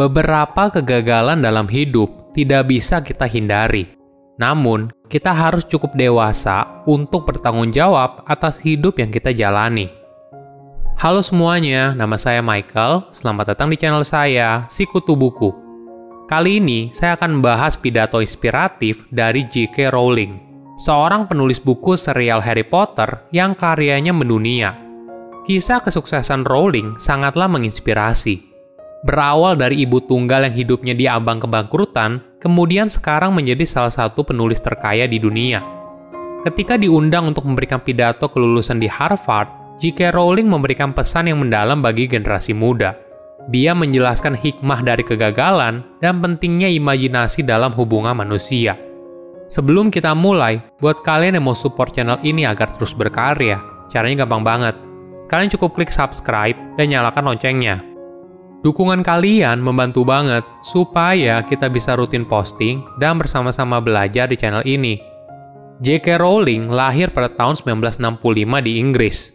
Beberapa kegagalan dalam hidup tidak bisa kita hindari. Namun, kita harus cukup dewasa untuk bertanggung jawab atas hidup yang kita jalani. Halo semuanya, nama saya Michael. Selamat datang di channel saya, Sikutu Buku. Kali ini, saya akan membahas pidato inspiratif dari J.K. Rowling, seorang penulis buku serial Harry Potter yang karyanya mendunia. Kisah kesuksesan Rowling sangatlah menginspirasi Berawal dari ibu tunggal yang hidupnya di ambang kebangkrutan, kemudian sekarang menjadi salah satu penulis terkaya di dunia. Ketika diundang untuk memberikan pidato kelulusan di Harvard, J.K. Rowling memberikan pesan yang mendalam bagi generasi muda. Dia menjelaskan hikmah dari kegagalan dan pentingnya imajinasi dalam hubungan manusia. Sebelum kita mulai, buat kalian yang mau support channel ini agar terus berkarya, caranya gampang banget. Kalian cukup klik subscribe dan nyalakan loncengnya Dukungan kalian membantu banget supaya kita bisa rutin posting dan bersama-sama belajar di channel ini. J.K. Rowling lahir pada tahun 1965 di Inggris.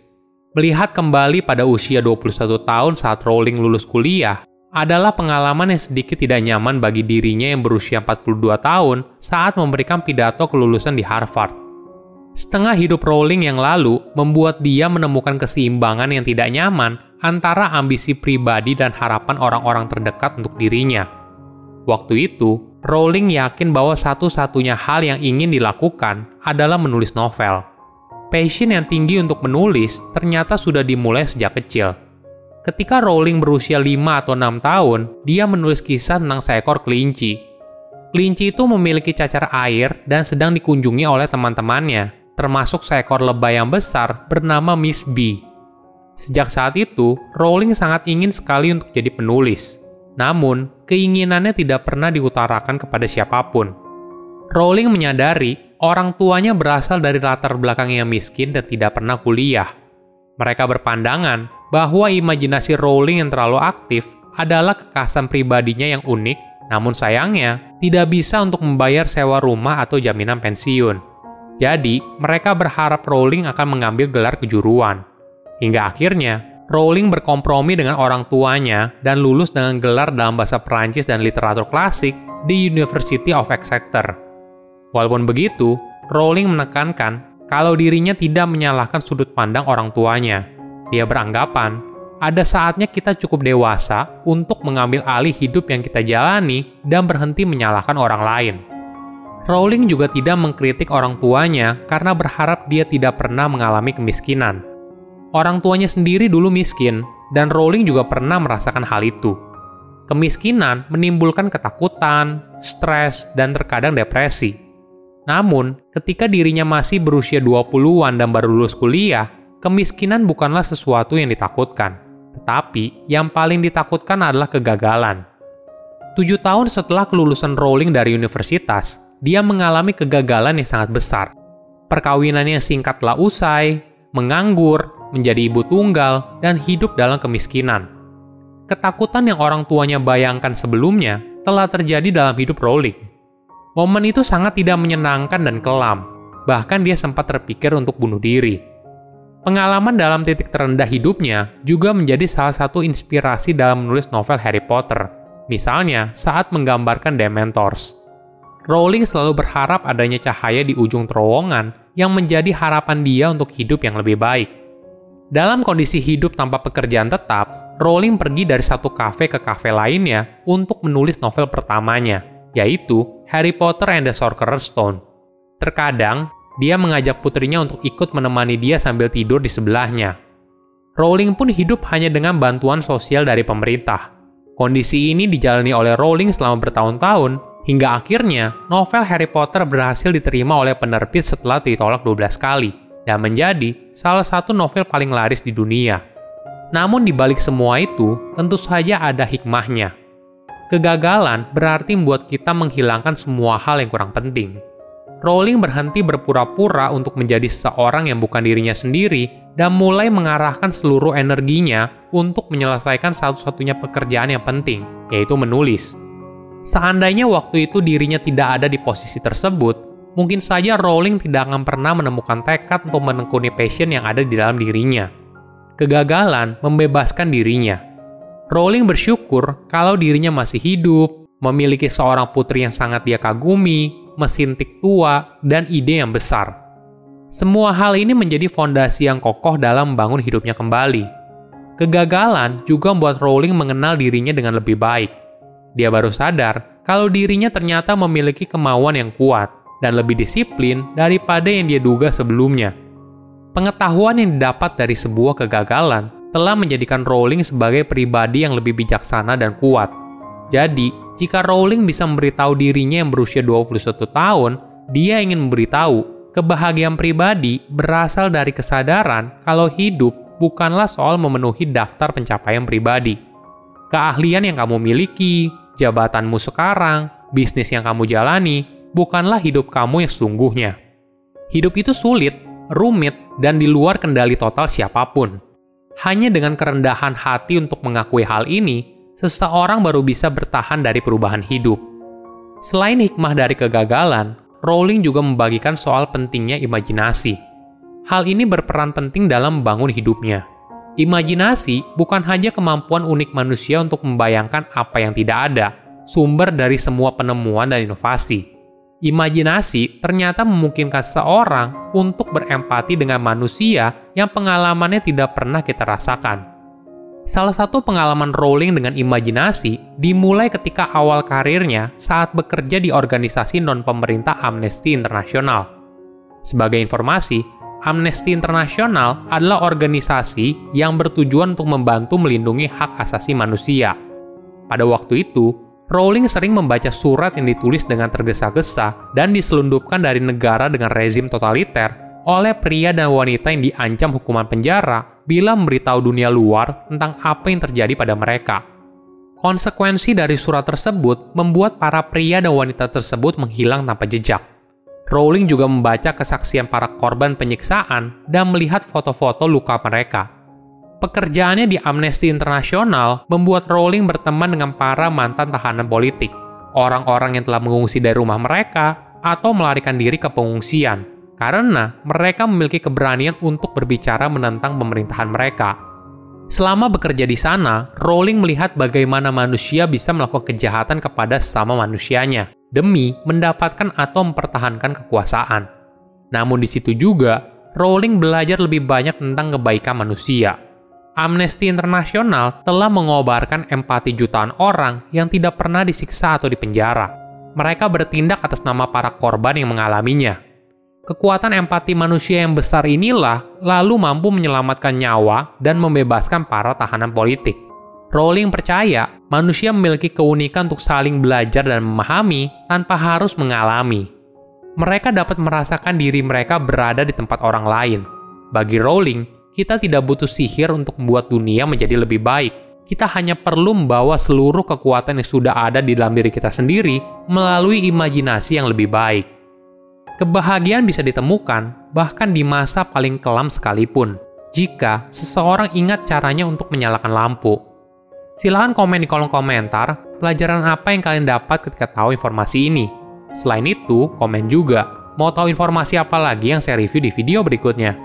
Melihat kembali pada usia 21 tahun saat Rowling lulus kuliah adalah pengalaman yang sedikit tidak nyaman bagi dirinya yang berusia 42 tahun saat memberikan pidato kelulusan di Harvard. Setengah hidup Rowling yang lalu membuat dia menemukan keseimbangan yang tidak nyaman antara ambisi pribadi dan harapan orang-orang terdekat untuk dirinya. Waktu itu, Rowling yakin bahwa satu-satunya hal yang ingin dilakukan adalah menulis novel. Passion yang tinggi untuk menulis ternyata sudah dimulai sejak kecil. Ketika Rowling berusia 5 atau 6 tahun, dia menulis kisah tentang seekor kelinci. Kelinci itu memiliki cacar air dan sedang dikunjungi oleh teman-temannya, termasuk seekor lebah yang besar bernama Miss B. Sejak saat itu, Rowling sangat ingin sekali untuk jadi penulis. Namun, keinginannya tidak pernah diutarakan kepada siapa pun. Rowling menyadari orang tuanya berasal dari latar belakang yang miskin dan tidak pernah kuliah. Mereka berpandangan bahwa imajinasi Rowling yang terlalu aktif adalah kekasan pribadinya yang unik, namun sayangnya tidak bisa untuk membayar sewa rumah atau jaminan pensiun. Jadi, mereka berharap Rowling akan mengambil gelar kejuruan. Hingga akhirnya, Rowling berkompromi dengan orang tuanya dan lulus dengan gelar dalam bahasa Perancis dan literatur klasik di University of Exeter. Walaupun begitu, Rowling menekankan kalau dirinya tidak menyalahkan sudut pandang orang tuanya. Dia beranggapan, ada saatnya kita cukup dewasa untuk mengambil alih hidup yang kita jalani dan berhenti menyalahkan orang lain. Rowling juga tidak mengkritik orang tuanya karena berharap dia tidak pernah mengalami kemiskinan Orang tuanya sendiri dulu miskin, dan Rowling juga pernah merasakan hal itu. Kemiskinan menimbulkan ketakutan, stres, dan terkadang depresi. Namun, ketika dirinya masih berusia 20-an dan baru lulus kuliah, kemiskinan bukanlah sesuatu yang ditakutkan. Tetapi, yang paling ditakutkan adalah kegagalan. Tujuh tahun setelah kelulusan Rowling dari universitas, dia mengalami kegagalan yang sangat besar. Perkawinannya singkatlah usai, menganggur, menjadi ibu tunggal, dan hidup dalam kemiskinan. Ketakutan yang orang tuanya bayangkan sebelumnya telah terjadi dalam hidup Rowling. Momen itu sangat tidak menyenangkan dan kelam, bahkan dia sempat terpikir untuk bunuh diri. Pengalaman dalam titik terendah hidupnya juga menjadi salah satu inspirasi dalam menulis novel Harry Potter, misalnya saat menggambarkan Dementors. Rowling selalu berharap adanya cahaya di ujung terowongan yang menjadi harapan dia untuk hidup yang lebih baik. Dalam kondisi hidup tanpa pekerjaan tetap, Rowling pergi dari satu kafe ke kafe lainnya untuk menulis novel pertamanya, yaitu Harry Potter and the Sorcerer's Stone. Terkadang, dia mengajak putrinya untuk ikut menemani dia sambil tidur di sebelahnya. Rowling pun hidup hanya dengan bantuan sosial dari pemerintah. Kondisi ini dijalani oleh Rowling selama bertahun-tahun, hingga akhirnya novel Harry Potter berhasil diterima oleh penerbit setelah ditolak 12 kali dan menjadi salah satu novel paling laris di dunia. Namun di balik semua itu, tentu saja ada hikmahnya. Kegagalan berarti membuat kita menghilangkan semua hal yang kurang penting. Rowling berhenti berpura-pura untuk menjadi seseorang yang bukan dirinya sendiri dan mulai mengarahkan seluruh energinya untuk menyelesaikan satu-satunya pekerjaan yang penting, yaitu menulis. Seandainya waktu itu dirinya tidak ada di posisi tersebut, mungkin saja Rowling tidak akan pernah menemukan tekad untuk menekuni passion yang ada di dalam dirinya. Kegagalan membebaskan dirinya. Rowling bersyukur kalau dirinya masih hidup, memiliki seorang putri yang sangat dia kagumi, mesin tik tua, dan ide yang besar. Semua hal ini menjadi fondasi yang kokoh dalam membangun hidupnya kembali. Kegagalan juga membuat Rowling mengenal dirinya dengan lebih baik. Dia baru sadar kalau dirinya ternyata memiliki kemauan yang kuat dan lebih disiplin daripada yang dia duga sebelumnya. Pengetahuan yang didapat dari sebuah kegagalan telah menjadikan Rowling sebagai pribadi yang lebih bijaksana dan kuat. Jadi, jika Rowling bisa memberitahu dirinya yang berusia 21 tahun, dia ingin memberitahu kebahagiaan pribadi berasal dari kesadaran kalau hidup bukanlah soal memenuhi daftar pencapaian pribadi. Keahlian yang kamu miliki, jabatanmu sekarang, bisnis yang kamu jalani, bukanlah hidup kamu yang sesungguhnya. Hidup itu sulit, rumit, dan di luar kendali total siapa pun. Hanya dengan kerendahan hati untuk mengakui hal ini, seseorang baru bisa bertahan dari perubahan hidup. Selain hikmah dari kegagalan, Rowling juga membagikan soal pentingnya imajinasi. Hal ini berperan penting dalam membangun hidupnya. Imajinasi bukan hanya kemampuan unik manusia untuk membayangkan apa yang tidak ada, sumber dari semua penemuan dan inovasi. Imajinasi ternyata memungkinkan seorang untuk berempati dengan manusia yang pengalamannya tidak pernah kita rasakan. Salah satu pengalaman Rowling dengan imajinasi dimulai ketika awal karirnya saat bekerja di organisasi non-pemerintah Amnesty International. Sebagai informasi, Amnesty International adalah organisasi yang bertujuan untuk membantu melindungi hak asasi manusia. Pada waktu itu, Rowling sering membaca surat yang ditulis dengan tergesa-gesa dan diselundupkan dari negara dengan rezim totaliter oleh pria dan wanita yang diancam hukuman penjara bila memberitahu dunia luar tentang apa yang terjadi pada mereka. Konsekuensi dari surat tersebut membuat para pria dan wanita tersebut menghilang tanpa jejak. Rowling juga membaca kesaksian para korban penyiksaan dan melihat foto-foto luka mereka Pekerjaannya di Amnesty International membuat Rowling berteman dengan para mantan tahanan politik, orang-orang yang telah mengungsi dari rumah mereka atau melarikan diri ke pengungsian, karena mereka memiliki keberanian untuk berbicara menentang pemerintahan mereka. Selama bekerja di sana, Rowling melihat bagaimana manusia bisa melakukan kejahatan kepada sesama manusianya demi mendapatkan atau mempertahankan kekuasaan. Namun di situ juga, Rowling belajar lebih banyak tentang kebaikan manusia. Amnesty International telah mengobarkan empati jutaan orang yang tidak pernah disiksa atau dipenjara. Mereka bertindak atas nama para korban yang mengalaminya. Kekuatan empati manusia yang besar inilah lalu mampu menyelamatkan nyawa dan membebaskan para tahanan politik. Rowling percaya manusia memiliki keunikan untuk saling belajar dan memahami tanpa harus mengalami. Mereka dapat merasakan diri mereka berada di tempat orang lain. Bagi Rowling, kita tidak butuh sihir untuk membuat dunia menjadi lebih baik. Kita hanya perlu membawa seluruh kekuatan yang sudah ada di dalam diri kita sendiri melalui imajinasi yang lebih baik. Kebahagiaan bisa ditemukan bahkan di masa paling kelam sekalipun, jika seseorang ingat caranya untuk menyalakan lampu. Silahkan komen di kolom komentar pelajaran apa yang kalian dapat ketika tahu informasi ini. Selain itu, komen juga mau tahu informasi apa lagi yang saya review di video berikutnya.